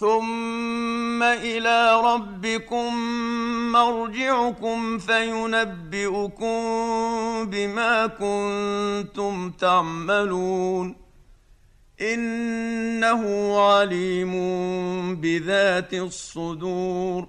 ثم إلى ربكم مرجعكم فينبئكم بما كنتم تعملون انه عليم بذات الصدور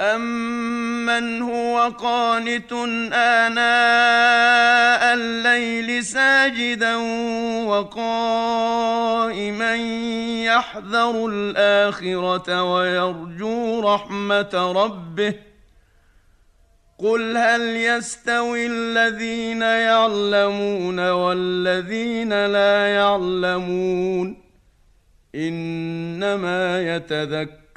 امن هو قانت اناء الليل ساجدا وقائما يحذر الاخره ويرجو رحمه ربه قل هل يستوي الذين يعلمون والذين لا يعلمون انما يتذكر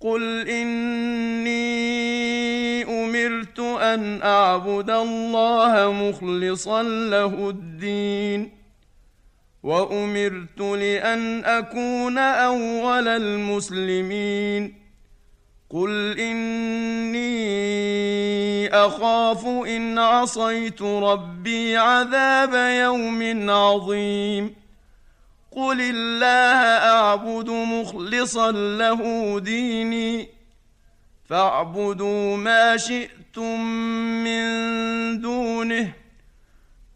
قل اني امرت ان اعبد الله مخلصا له الدين وامرت لأن اكون اول المسلمين قل اني اخاف ان عصيت ربي عذاب يوم عظيم قل الله اعبد مخلصا له ديني فاعبدوا ما شئتم من دونه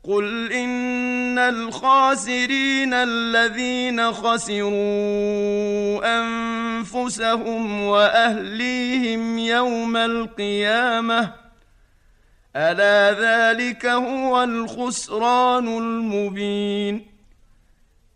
قل ان الخاسرين الذين خسروا انفسهم واهليهم يوم القيامه الا ذلك هو الخسران المبين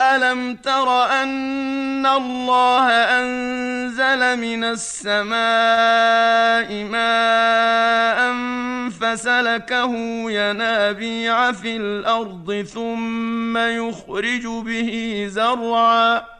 ألم تر أن الله أنزل من السماء ماء فسلكه ينابيع في الأرض ثم يخرج به زرعا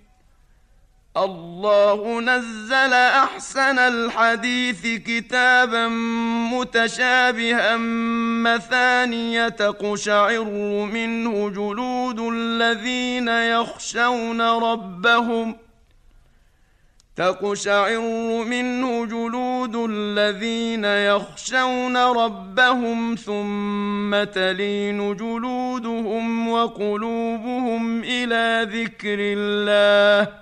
الله نزل أحسن الحديث كتابا متشابها مثانية تقشعر منه جلود الذين يخشون ربهم تقشعر منه جلود الذين يخشون ربهم ثم تلين جلودهم وقلوبهم إلى ذكر الله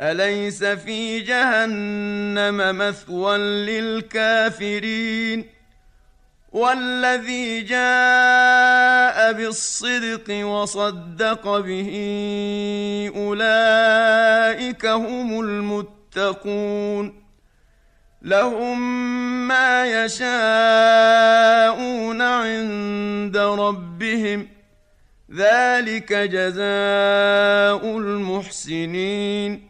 أليس في جهنم مثوى للكافرين؟ والذي جاء بالصدق وصدق به أولئك هم المتقون. لهم ما يشاءون عند ربهم. ذلك جزاء المحسنين.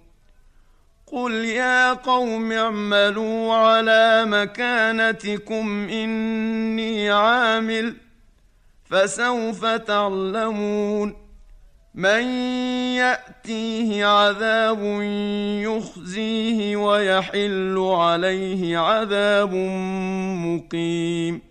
قل يا قوم اعملوا على مكانتكم اني عامل فسوف تعلمون من ياتيه عذاب يخزيه ويحل عليه عذاب مقيم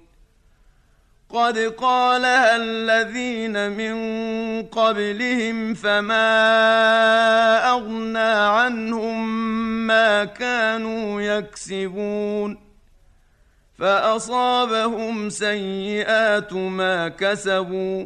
قد قالها الذين من قبلهم فما أغنى عنهم ما كانوا يكسبون فأصابهم سيئات ما كسبوا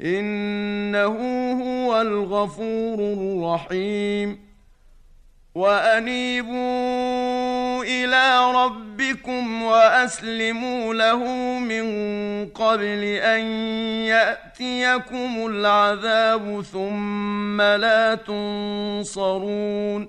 إنه هو الغفور الرحيم. وأنيبوا إلى ربكم وأسلموا له من قبل أن يأتيكم العذاب ثم لا تنصرون.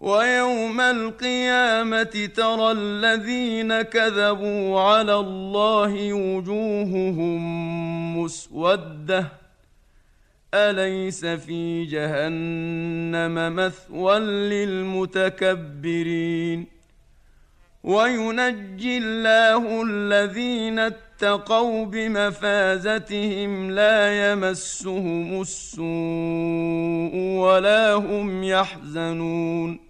ويوم القيامة ترى الذين كذبوا على الله وجوههم مسودة. أليس في جهنم مثوى للمتكبرين؟ وينجي الله الذين اتقوا بمفازتهم لا يمسهم السوء ولا هم يحزنون.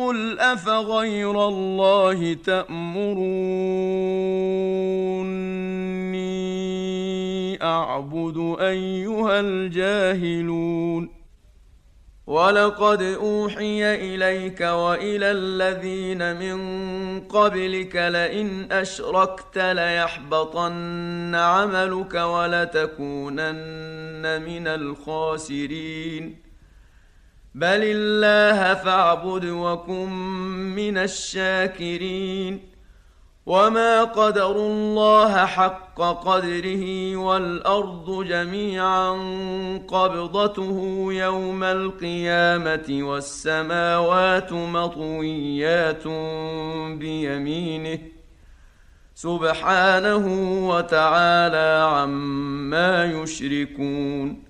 قل افغير الله تامروني اعبد ايها الجاهلون ولقد اوحي اليك والى الذين من قبلك لئن اشركت ليحبطن عملك ولتكونن من الخاسرين بل الله فاعبد وكن من الشاكرين وما قدروا الله حق قدره والارض جميعا قبضته يوم القيامه والسماوات مطويات بيمينه سبحانه وتعالى عما يشركون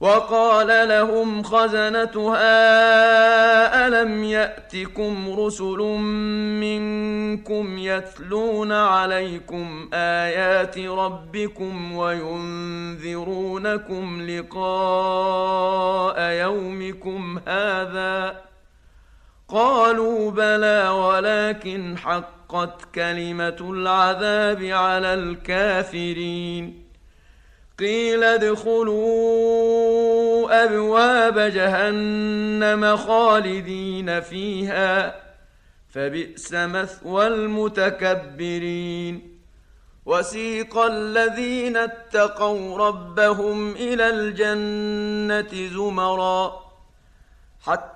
وقال لهم خزنتها ألم يأتكم رسل منكم يتلون عليكم آيات ربكم وينذرونكم لقاء يومكم هذا قالوا بلى ولكن حقت كلمة العذاب على الكافرين قيل ادخلوا أبواب جهنم خالدين فيها فبئس مثوى المتكبرين. وسيق الذين اتقوا ربهم إلى الجنة زمرا حتى